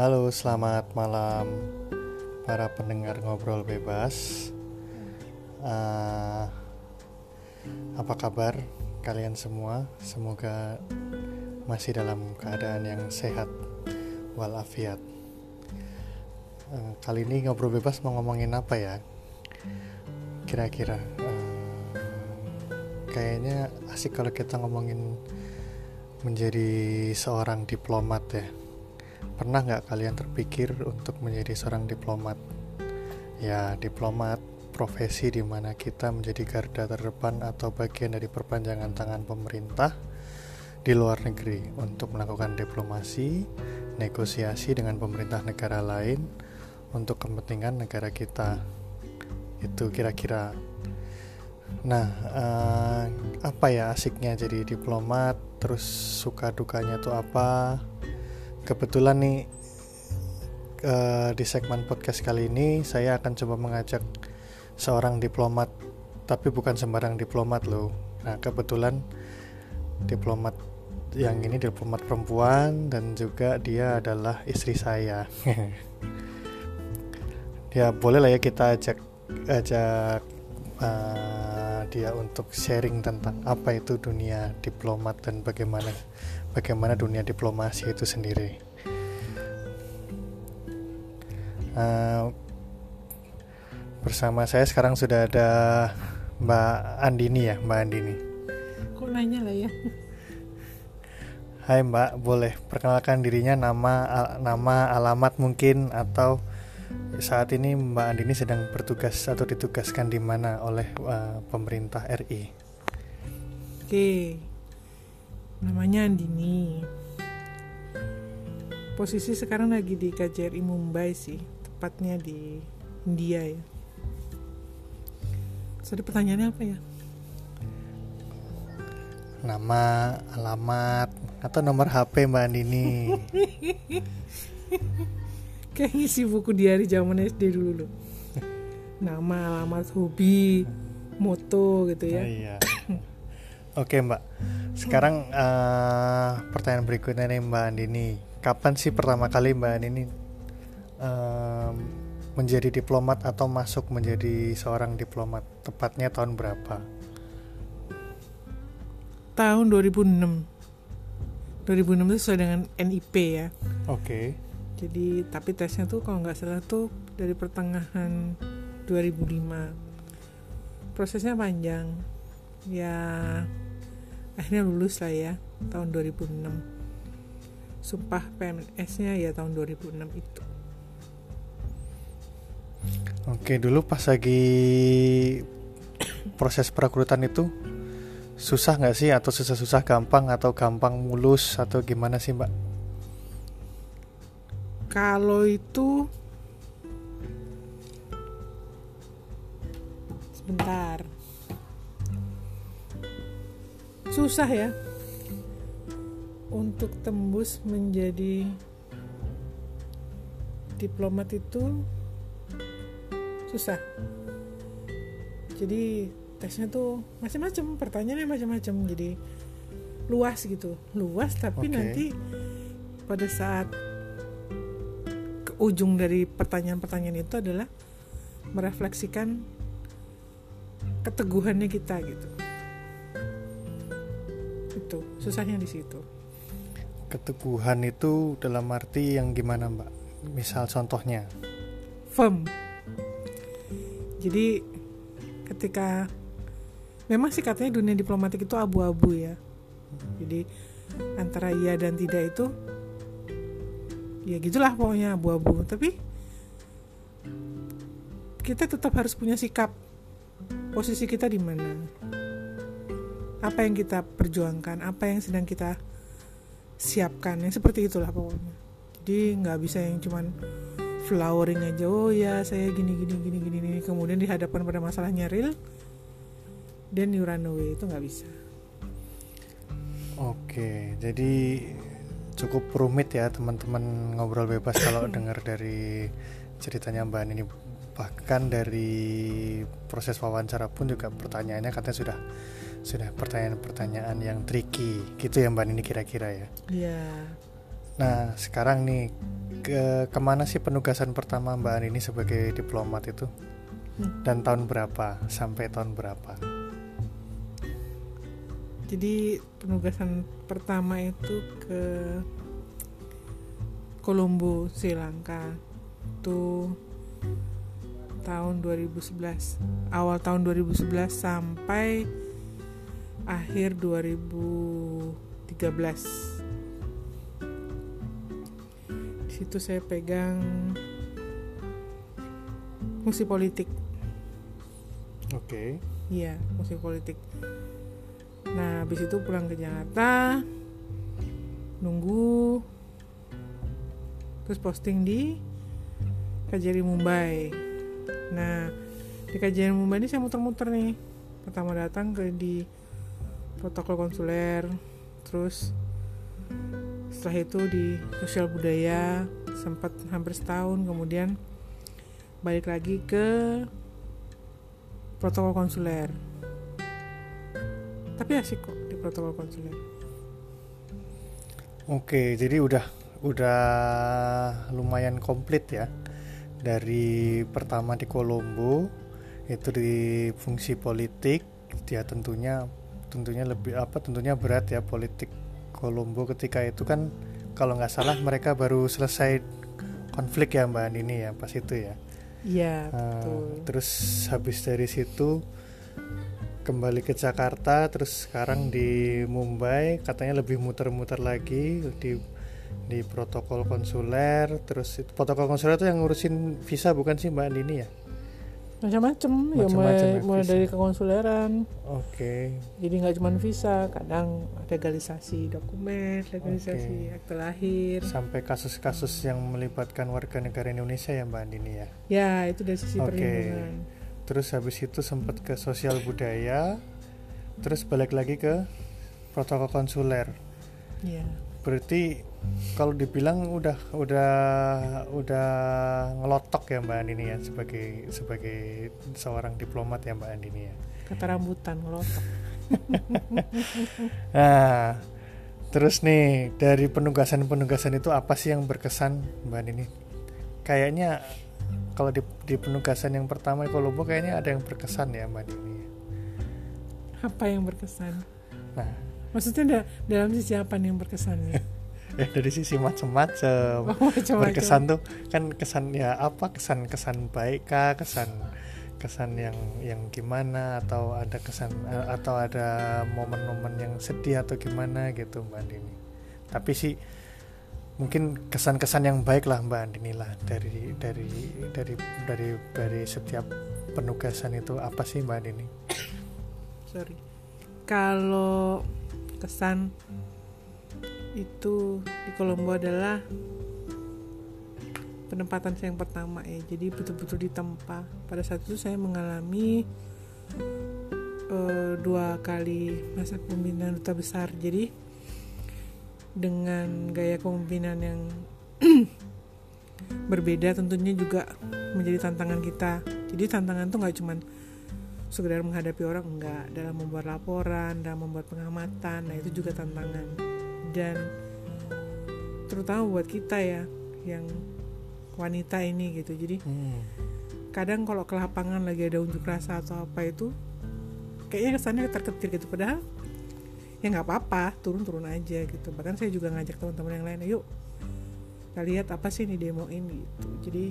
Halo, selamat malam para pendengar ngobrol bebas. Uh, apa kabar kalian semua? Semoga masih dalam keadaan yang sehat walafiat. Uh, kali ini ngobrol bebas mau ngomongin apa ya? Kira-kira uh, kayaknya asik kalau kita ngomongin menjadi seorang diplomat ya Pernah nggak kalian terpikir untuk menjadi seorang diplomat? Ya, diplomat profesi di mana kita menjadi garda terdepan atau bagian dari perpanjangan tangan pemerintah di luar negeri untuk melakukan diplomasi, negosiasi dengan pemerintah negara lain untuk kepentingan negara kita. Itu kira-kira. Nah, uh, apa ya asiknya jadi diplomat? Terus suka dukanya tuh apa? Kebetulan nih uh, di segmen podcast kali ini saya akan coba mengajak seorang diplomat tapi bukan sembarang diplomat loh. Nah kebetulan diplomat yang ini diplomat perempuan dan juga dia adalah istri saya. Ya boleh lah ya kita ajak ajak uh, dia untuk sharing tentang apa itu dunia diplomat dan bagaimana bagaimana dunia diplomasi itu sendiri. Uh, bersama saya sekarang sudah ada Mbak Andini ya, Mbak Andini. Kok nanya lah ya? Hai Mbak, boleh perkenalkan dirinya nama al nama alamat mungkin atau saat ini Mbak Andini sedang bertugas atau ditugaskan di mana oleh uh, pemerintah RI? Oke, namanya Andini. Posisi sekarang lagi di KJRI Mumbai sih tepatnya di India ya. Ada pertanyaannya apa ya? Nama alamat atau nomor HP Mbak Andini kayak ngisi buku diari zaman SD dulu loh nama alamat hobi moto gitu ya oh, iya. Oke Mbak, sekarang uh, pertanyaan berikutnya nih Mbak Andini, kapan sih pertama kali Mbak Andini uh, menjadi diplomat atau masuk menjadi seorang diplomat? Tepatnya tahun berapa? Tahun 2006. 2006 itu sesuai dengan NIP ya. Oke. Okay. Jadi tapi tesnya tuh kalau nggak salah tuh dari pertengahan 2005. Prosesnya panjang. Ya akhirnya lulus lah ya tahun 2006 sumpah PMS nya ya tahun 2006 itu Oke dulu pas lagi proses perekrutan itu susah nggak sih atau susah-susah gampang atau gampang mulus atau gimana sih mbak? Kalau itu sebentar. Susah ya. Untuk tembus menjadi diplomat itu susah. Jadi tesnya tuh macam-macam pertanyaannya macam-macam jadi luas gitu. Luas tapi okay. nanti pada saat ujung dari pertanyaan-pertanyaan itu adalah merefleksikan keteguhannya kita gitu. Itu susahnya di situ. Keteguhan itu dalam arti yang gimana mbak? Misal contohnya. Firm. Jadi ketika memang sih katanya dunia diplomatik itu abu-abu ya. Jadi antara iya dan tidak itu ya gitulah pokoknya abu-abu. Tapi kita tetap harus punya sikap posisi kita di mana. Apa yang kita perjuangkan apa yang sedang kita siapkan yang seperti itulah pokoknya. Jadi nggak bisa yang cuman flowering aja oh ya saya gini gini gini gini gini. Kemudian dihadapkan pada masalahnya real dan you run away. Itu nggak bisa. Oke jadi cukup rumit ya teman-teman ngobrol bebas kalau dengar dari ceritanya mbak ini bahkan dari proses wawancara pun juga pertanyaannya katanya sudah sudah pertanyaan-pertanyaan yang tricky gitu ya mbak ini kira-kira ya iya Nah, sekarang nih ke ke mana sih penugasan pertama Mbak Ani ini sebagai diplomat itu? Hmm. Dan tahun berapa sampai tahun berapa? Jadi penugasan pertama itu ke Kolombo, Sri Lanka. Itu tahun 2011. Awal tahun 2011 sampai akhir 2013. Di situ saya pegang fungsi politik. Oke. Iya, fungsi politik. Nah, habis itu pulang ke Jakarta, nunggu, terus posting di KJRI Mumbai. Nah, di KJRI Mumbai ini saya muter-muter nih. Pertama datang ke di protokol konsuler, terus setelah itu di sosial budaya sempat hampir setahun, kemudian balik lagi ke protokol konsuler tapi asik kok di protokol konsuler Oke, jadi udah udah lumayan komplit ya. Dari pertama di Kolombo itu di fungsi politik, dia tentunya tentunya lebih apa tentunya berat ya politik Kolombo ketika itu kan kalau nggak salah mereka baru selesai konflik ya Mbak Nini ya pas itu ya. iya betul terus habis dari situ kembali ke Jakarta terus sekarang di Mumbai katanya lebih muter-muter lagi di di protokol konsuler terus itu, protokol konsuler itu yang ngurusin visa bukan sih Mbak Andini ya macam-macam ya mulai ya, mulai visa. dari kekonsuleran oke jadi nggak cuma visa kadang legalisasi dokumen legalisasi Oke. akte lahir sampai kasus-kasus yang melibatkan warga negara Indonesia ya Mbak Andini ya ya itu dari sisi Oke. perlindungan terus habis itu sempat ke sosial budaya terus balik lagi ke protokol konsuler ya berarti kalau dibilang udah udah udah ngelotok ya Mbak Andini ya sebagai sebagai seorang diplomat ya Mbak Andini ya. kata rambutan ngelotok Nah, terus nih dari penugasan-penugasan itu apa sih yang berkesan Mbak Andini? Kayaknya kalau di, di penugasan yang pertama di Kolombo kayaknya ada yang berkesan ya Mbak Andini. apa yang berkesan? Nah, maksudnya da- dalam sisi apa nih yang berkesan ya ya dari sisi macam-macam. oh, berkesan tuh kan kesan ya apa? Kesan kesan baik kah? Kesan kesan yang yang gimana? Atau ada kesan eh, atau ada momen-momen yang sedih atau gimana gitu mbak Andini tapi sih mungkin kesan-kesan yang baik lah mbak Andini lah dari dari dari dari dari setiap penugasan itu apa sih mbak Andini? Sorry. Kalau kesan itu di Kolombo adalah penempatan saya yang pertama ya. Jadi betul-betul ditempa. Pada saat itu saya mengalami eh, dua kali masa kepemimpinan duta besar. Jadi dengan gaya kepemimpinan yang berbeda tentunya juga menjadi tantangan kita. Jadi tantangan tuh nggak cuman sekedar menghadapi orang enggak dalam membuat laporan dalam membuat pengamatan nah itu juga tantangan. Dan terutama buat kita ya yang wanita ini gitu. Jadi hmm. kadang kalau ke lapangan lagi ada unjuk rasa atau apa itu kayaknya kesannya ketar-ketir gitu. Padahal ya nggak apa-apa turun-turun aja gitu bahkan saya juga ngajak teman-teman yang lain yuk kita lihat apa sih ini demo ini gitu jadi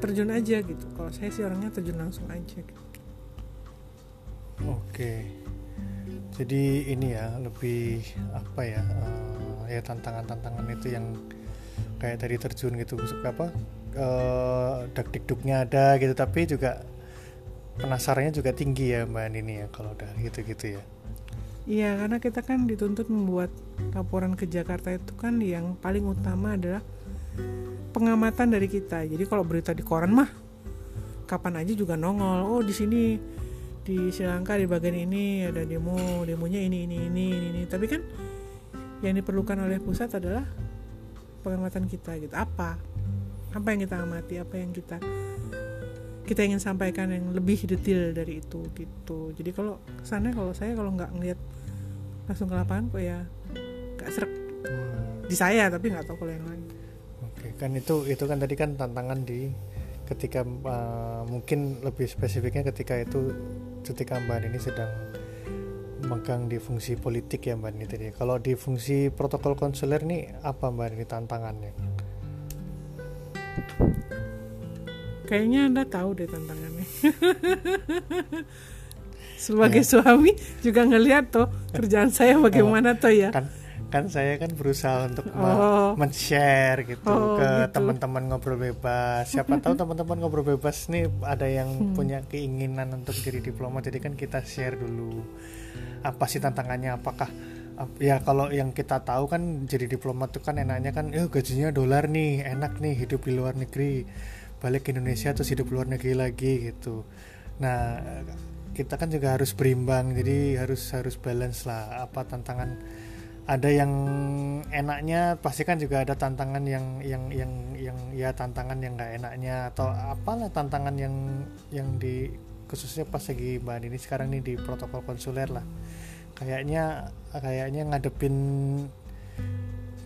terjun aja gitu kalau saya sih orangnya terjun langsung aja gitu. Oke. Jadi ini ya lebih apa ya? eh, ya tantangan-tantangan itu yang kayak tadi terjun gitu apa? eh dak dikduknya ada gitu tapi juga penasarannya juga tinggi ya Mbak Nini ya kalau udah gitu-gitu ya. Iya, karena kita kan dituntut membuat laporan ke Jakarta itu kan yang paling utama adalah pengamatan dari kita. Jadi kalau berita di koran mah kapan aja juga nongol. Oh, di sini di Sri Lanka di bagian ini ada demo, demonya ini ini ini ini. ini. Tapi kan yang diperlukan oleh pusat adalah pengamatan kita gitu. Apa? Apa yang kita amati, apa yang kita kita ingin sampaikan yang lebih detail dari itu gitu. Jadi kalau kesannya kalau saya kalau nggak ngeliat langsung ke lapangan kok ya nggak serak Hmm, di saya tapi nggak tahu kalau yang lain Oke, kan itu itu kan tadi kan tantangan di ketika uh, mungkin lebih spesifiknya ketika itu ketika Mbak ini sedang megang di fungsi politik ya Mbak ini tadi. Kalau di fungsi protokol konsuler nih apa Mbak ini tantangannya? Kayaknya anda tahu deh tantangannya sebagai suami juga ngelihat tuh kerjaan saya bagaimana tuh ya Kan kan saya kan berusaha untuk Oh. men-share gitu Oh, ke gitu. teman-teman ngobrol bebas. Siapa tahu teman-teman ngobrol bebas nih ada yang Hmm. punya keinginan untuk jadi diplomat. Jadi kan kita share dulu apa sih tantangannya? Apakah ap- ya kalau yang kita tahu kan jadi diplomat tuh kan enaknya kan eh gajinya dolar nih, enak nih hidup di luar negeri. Balik ke Indonesia terus hidup luar negeri lagi gitu. Nah, kita kan juga harus berimbang. Jadi harus harus balance lah apa tantangan ada yang enaknya pasti kan juga ada tantangan yang yang yang yang ya tantangan yang nggak enaknya atau apalah tantangan yang yang di khususnya pas lagi mbak ini sekarang nih di protokol konsuler lah kayaknya kayaknya ngadepin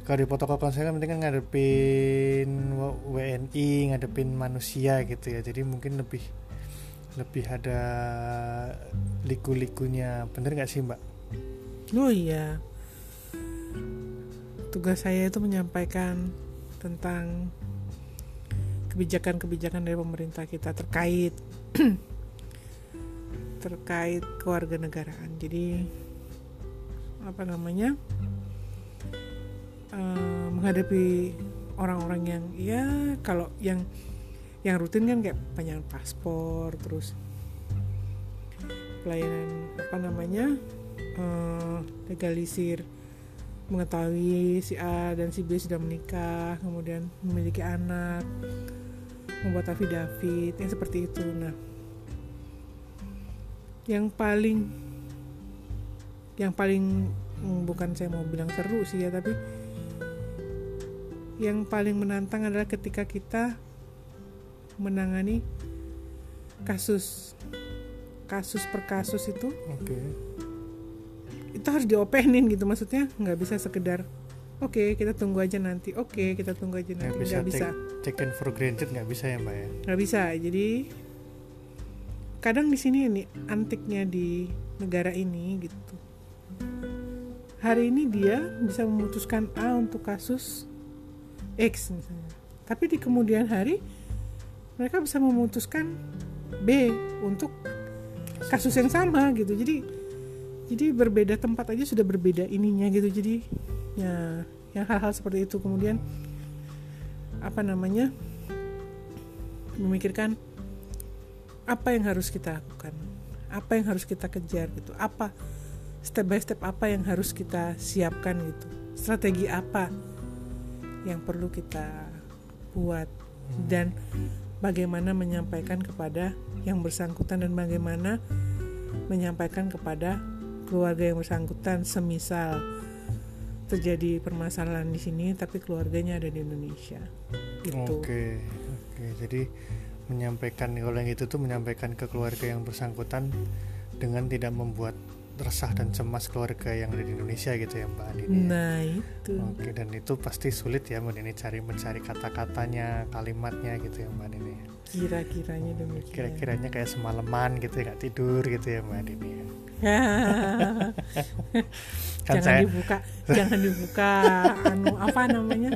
kalau di protokol konsuler penting kan ngadepin WNI ngadepin manusia gitu ya. Jadi mungkin lebih lebih ada liku-likunya. Bener nggak sih mbak? Oh iya. Tugas saya itu menyampaikan tentang kebijakan-kebijakan dari pemerintah kita terkait terkait kewarganegaraan. Jadi apa namanya eh, menghadapi orang-orang yang ya kalau yang yang rutin kan kayak panjang paspor terus pelayanan apa namanya eh, legalisir mengetahui si A dan si B sudah menikah, kemudian memiliki anak, membuat afidavit, yang seperti itu. Nah, yang paling, yang paling hmm, bukan saya mau bilang seru sih ya, tapi yang paling menantang adalah ketika kita menangani kasus, kasus per kasus itu. Oke. Itu harus diopenin gitu maksudnya nggak bisa sekedar oke kita tunggu aja nanti oke kita tunggu aja nggak nanti bisa, nggak bisa. take, take and for granted nggak bisa ya mbak ya? Nggak bisa. Jadi kadang di sini nih antiknya di negara ini gitu. Hari ini dia bisa memutuskan A untuk kasus X misalnya. Tapi di kemudian hari mereka bisa memutuskan B untuk kasus yang sama gitu. Jadi jadi berbeda tempat aja sudah berbeda ininya gitu. Jadi ya yang hal-hal seperti itu. Kemudian apa namanya memikirkan apa yang harus kita lakukan apa yang harus kita kejar gitu. Apa step by step apa yang harus kita siapkan gitu. Strategi apa yang perlu kita buat. Dan bagaimana menyampaikan kepada yang bersangkutan dan bagaimana menyampaikan kepada keluarga yang bersangkutan. Semisal terjadi permasalahan di sini tapi keluarganya ada di Indonesia. Gitu. Oke, oke. Jadi menyampaikan kalau yang itu tuh menyampaikan ke keluarga yang bersangkutan dengan tidak membuat resah dan cemas keluarga yang ada di Indonesia gitu ya Mbak Andini. ya? nah itu Oke, dan itu pasti sulit ya Mbak Andini cari mencari kata-katanya, kalimatnya gitu ya Mbak Andini. ya. kira-kiranya demikian Kira-kiranya kayak semalaman gitu ya, nggak tidur gitu ya Mbak Andini. ya. Kan jangan saya dibuka jangan dibuka anu apa namanya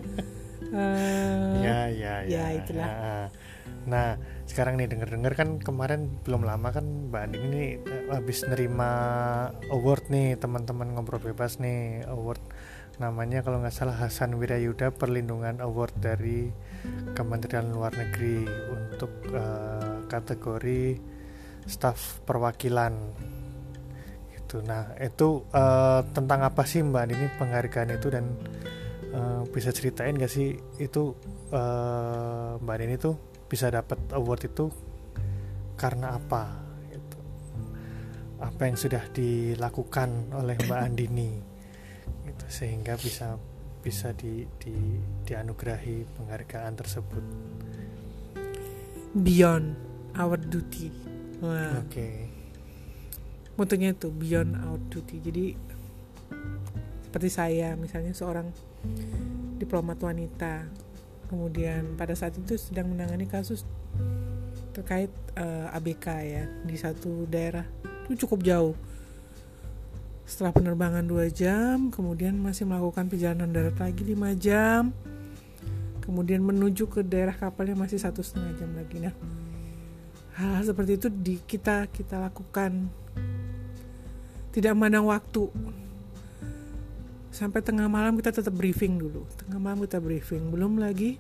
Eh, ya ya ya, itulah. Ya. Nah sekarang nih denger-denger kan kemarin belum lama kan Mbak Andin ini eh, habis nerima award nih teman-teman ngobrol bebas nih award namanya kalau nggak salah Hasan Wirayuda Perlindungan Award dari Kementerian Luar Negeri untuk eh, kategori staf perwakilan gitu. Nah itu eh, tentang apa sih Mbak Andin ini penghargaan itu dan eh, bisa ceritain gak sih itu eh, Mbak Andin itu bisa dapat award itu karena apa gitu. apa yang sudah dilakukan oleh Mbak Andini gitu sehingga bisa bisa di, di dianugerahi penghargaan tersebut. Beyond our duty. Oke. Motonya itu beyond our duty. Jadi seperti saya misalnya seorang diplomat wanita kemudian pada saat itu sedang menangani kasus terkait uh, eh, ABK ya di satu daerah. Itu cukup jauh. Setelah penerbangan dua jam kemudian masih melakukan perjalanan darat lagi lima jam. Kemudian menuju ke daerah kapalnya masih satu setengah jam lagi. Nah hal, -hal seperti itu di kita kita lakukan. Tidak memandang waktu sampai tengah malam kita tetap briefing dulu. Tengah malam kita briefing. Belum lagi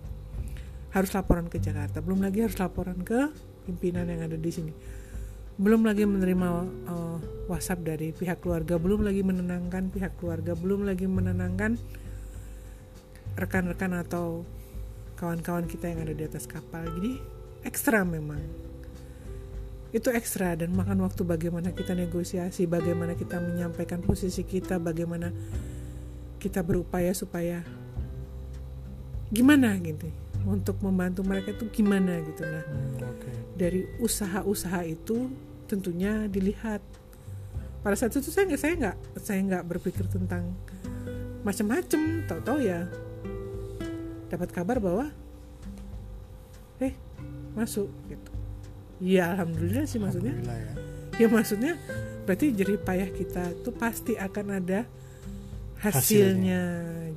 harus laporan ke Jakarta. Belum lagi harus laporan ke pimpinan yang ada di sini. Belum lagi menerima uh, WhatsApp dari pihak keluarga. Belum lagi menenangkan pihak keluarga. Belum lagi menenangkan rekan-rekan atau kawan-kawan kita yang ada di atas kapal. Jadi ekstra memang. Itu ekstra dan makan waktu bagaimana kita negosiasi, bagaimana kita menyampaikan posisi kita, bagaimana kita berupaya supaya gimana gitu. Untuk membantu mereka itu gimana gitu. Nah hmm, okay. dari usaha-usaha itu tentunya dilihat. Pada saat itu saya nggak saya nggak saya nggak berpikir tentang macam-macam. Tahu-tahu ya dapat kabar bahwa eh masuk gitu. Ya alhamdulillah sih maksudnya. Ya. ya maksudnya berarti jerih payah kita tuh pasti akan ada hasilnya, hasilnya.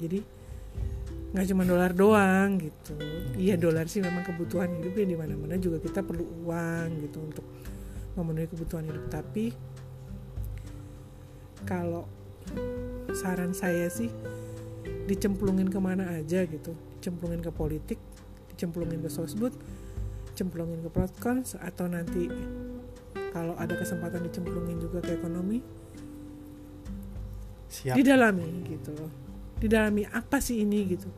jadi nggak cuma dolar doang gitu. Iya dolar sih memang kebutuhan hidup ya di mana mana juga kita perlu uang gitu untuk memenuhi kebutuhan hidup. Tapi kalau saran saya sih dicemplungin ke mana aja gitu. Dicemplungin ke politik dicemplungin ke sosbud cemplungin ke Protkons atau nanti kalau ada kesempatan dicemplungin juga ke ekonomi Siap. didalami gitu didalami apa sih ini gitu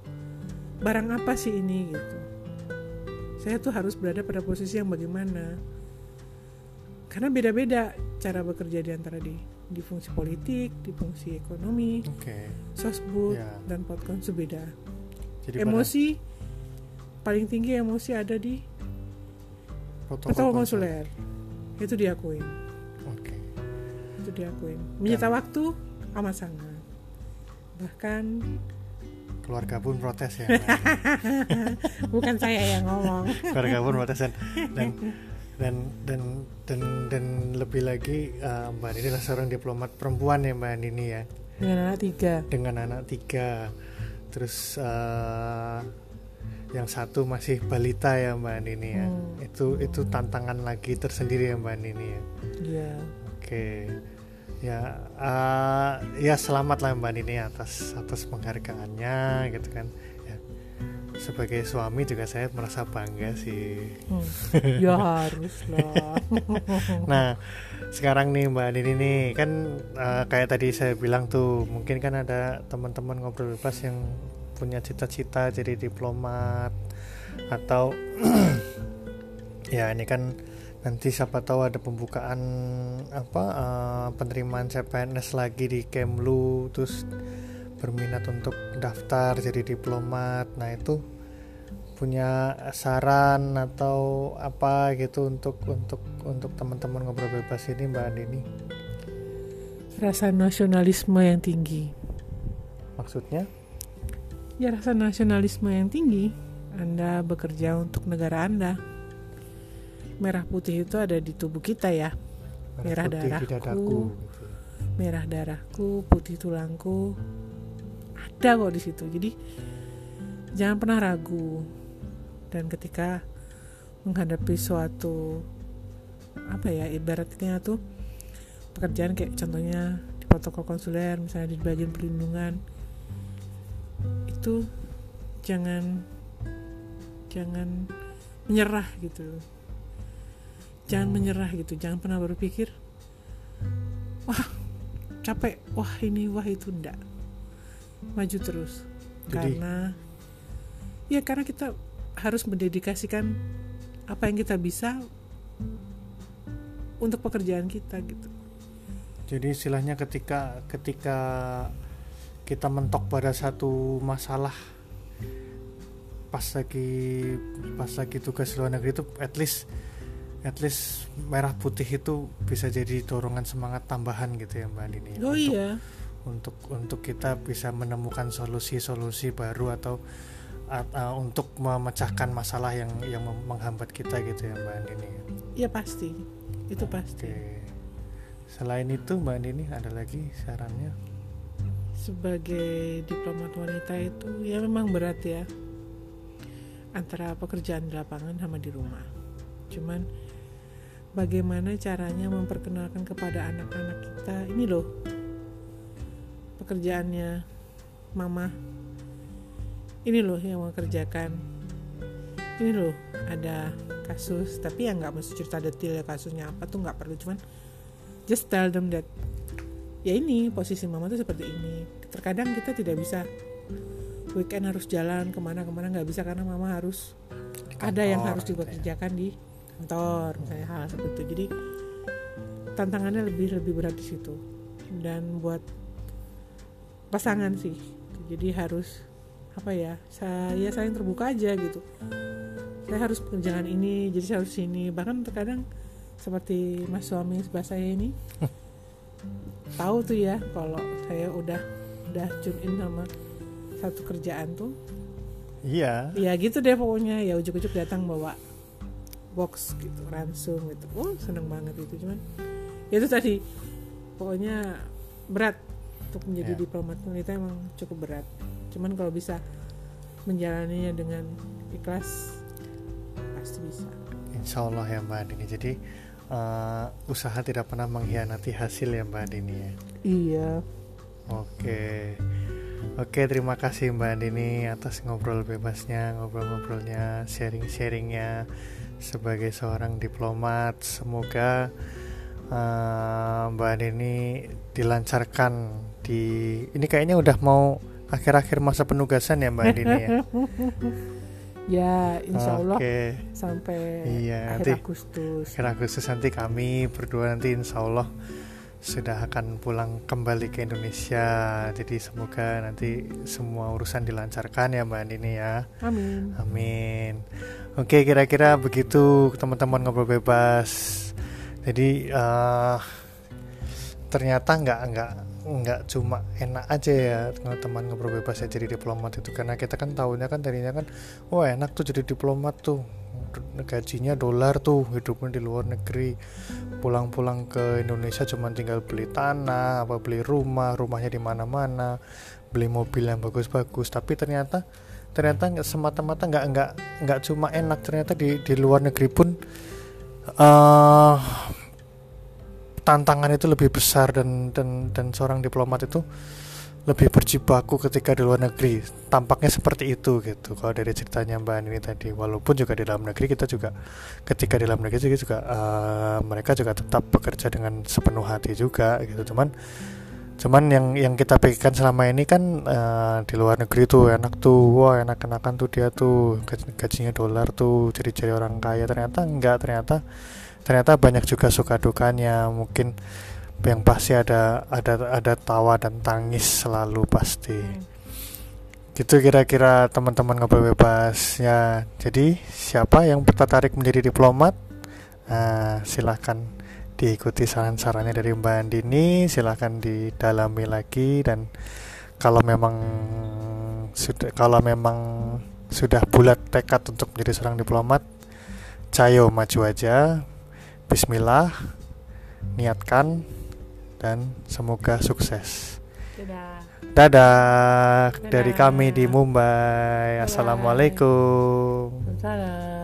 barang apa sih ini gitu saya tuh harus berada pada posisi yang bagaimana karena beda-beda cara bekerja di antara di di fungsi politik, di fungsi ekonomi, okay. sosbud yeah. dan podcast beda. Jadi emosi pada... paling tinggi emosi ada di protokol konsuler itu diakuin oke okay. itu diakuin menyita Dan, waktu amat sangat bahkan keluarga pun protes ya bukan saya yang ngomong keluarga pun protes dan dan dan dan dan, dan lebih lagi uh, mbak ini adalah seorang diplomat perempuan ya mbak ini ya dengan anak tiga dengan anak tiga terus uh, yang satu masih balita ya Mbak Nini ya. Hmm. Itu itu tantangan lagi tersendiri ya Mbak Nini ya. Iya. Oke. Ya uh, ya selamat lah Mbak Nini atas atas penghargaannya gitu kan. Ya. Sebagai suami juga saya merasa bangga sih. Hmm. Ya harus lah. nah, sekarang nih Mbak Nini nih kan uh, kayak tadi saya bilang tuh mungkin kan ada teman-teman ngobrol bebas yang punya cita-cita jadi diplomat atau ya ini kan nanti siapa tahu ada pembukaan apa uh, penerimaan CPNS lagi di Kemlu terus berminat untuk daftar jadi diplomat. Nah itu punya saran atau apa gitu untuk untuk untuk teman-teman ngobrol bebas ini Mbak Andini? Rasa nasionalisme yang tinggi. Maksudnya? Ya rasa nasionalisme yang tinggi. Anda bekerja untuk negara Anda merah putih itu ada di tubuh kita ya. Merah, merah darahku merah darahku putih tulangku. Ada kok di situ. Jadi jangan pernah ragu. Dan ketika menghadapi suatu apa ya ibaratnya tuh pekerjaan kayak contohnya di protokol konsuler misalnya di bagian perlindungan itu jangan jangan menyerah gitu jangan menyerah gitu jangan pernah berpikir wah capek wah ini wah itu enggak maju terus. Jadi, karena ya karena kita harus mendedikasikan apa yang kita bisa untuk pekerjaan kita gitu. Jadi istilahnya ketika ketika kita mentok pada satu masalah pas lagi pas lagi tugas luar negeri itu at least at least merah putih itu bisa jadi dorongan semangat tambahan gitu ya mbak Nini oh untuk, iya untuk untuk kita bisa menemukan solusi-solusi baru atau at- uh, untuk memecahkan masalah yang yang menghambat kita gitu ya Mbak Andini. ya pasti itu pasti Oke. Selain itu Mbak Andini ada lagi sarannya? sebagai diplomat wanita itu ya memang berat ya antara pekerjaan di lapangan sama di rumah cuman bagaimana caranya memperkenalkan kepada anak-anak kita? Ini loh pekerjaannya mama. Ini loh yang mau kerjakan. Ini loh ada kasus tapi ya nggak mesti cerita detail ya kasusnya apa tuh nggak perlu. Cuman just tell them that ya ini posisi mama tuh seperti ini. Terkadang kita tidak bisa weekend harus jalan ke mana-kemana nggak bisa karena mama harus ada yang harus gitu ya. dikerjakan di kantor misalnya hal seperti itu. Jadi tantangannya lebih lebih berat di situ. Dan buat pasangan sih. Jadi harus apa ya saya saling terbuka aja gitu. Saya harus pekerjaan ini jadi saya harus sini bahkan terkadang seperti mas suami sebelah saya ini tahu tuh ya kalau saya udah udah tune in sama satu kerjaan tuh. Iya. ya gitu deh pokoknya. Ya ujuk-ujuk datang bawa box gitu ransum gitu oh seneng banget itu cuman ya itu tadi pokoknya berat untuk menjadi Ya. diplomat wanita emang cukup berat cuman kalau bisa menjalaninya dengan ikhlas pasti bisa Insya Allah ya Mbak Andini. Jadi eh, usaha tidak pernah mengkhianati hasil ya Mbak Andini ya. iya Oke. Oke, terima kasih Mbak Andini atas ngobrol bebasnya, ngobrol-ngobrolnya, sharing-sharingnya sebagai seorang diplomat. Semoga eh, Mbak Andini dilancarkan di ini kayaknya udah mau akhir-akhir masa penugasan ya Mbak Andini ya. ya insya Allah Oke. sampai Iya, akhir nanti- Agustus akhir Agustus nanti kami berdua nanti insya Allah sudah akan pulang kembali ke Indonesia. Jadi semoga nanti semua urusan dilancarkan ya Mbak Andini ya. Amin. Amin. Oke kira-kira begitu teman-teman ngobrol bebas. Jadi eh, ternyata nggak nggak nggak cuma enak aja ya teman-teman ngobrol bebas ya jadi diplomat itu. Karena kita kan tahunya kan tadinya kan wah enak tuh jadi diplomat tuh gajinya dolar tuh hidupnya di luar negeri. Pulang-pulang ke Indonesia cuma tinggal beli tanah apa beli rumah rumahnya di mana-mana beli mobil yang bagus-bagus. Tapi ternyata ternyata semata-mata nggak nggak nggak cuma enak ternyata di di luar negeri pun eh tantangan itu lebih besar dan dan dan seorang diplomat itu lebih berjibaku ketika di luar negeri. Tampaknya seperti itu gitu kalau dari ceritanya Mbak Ani tadi. Walaupun juga di dalam negeri kita juga ketika di dalam negeri juga, eh, mereka juga tetap bekerja dengan sepenuh hati juga gitu. Cuman cuman yang yang kita pikirkan selama ini kan eh, di luar negeri tuh enak tuh wah enak-enakan tuh dia tuh gaj- gajinya dolar tuh jadi jadi orang kaya. Ternyata enggak ternyata ternyata banyak juga suka dukanya mungkin yang pasti ada ada ada tawa dan tangis selalu pasti. Gitu kira-kira teman-teman ngobrol bebas. Ya jadi siapa yang tertarik menjadi diplomat? Nah, silahkan diikuti saran-sarannya dari Mbak Andini silahkan didalami lagi dan kalau memang sudah kalau memang sudah bulat tekad untuk menjadi seorang diplomat cayo maju aja. Bismillah niatkan dan semoga sukses. Dadah. Dadah dari Dadah. kami di Mumbai. Bye-bye. Assalamualaikum. Salam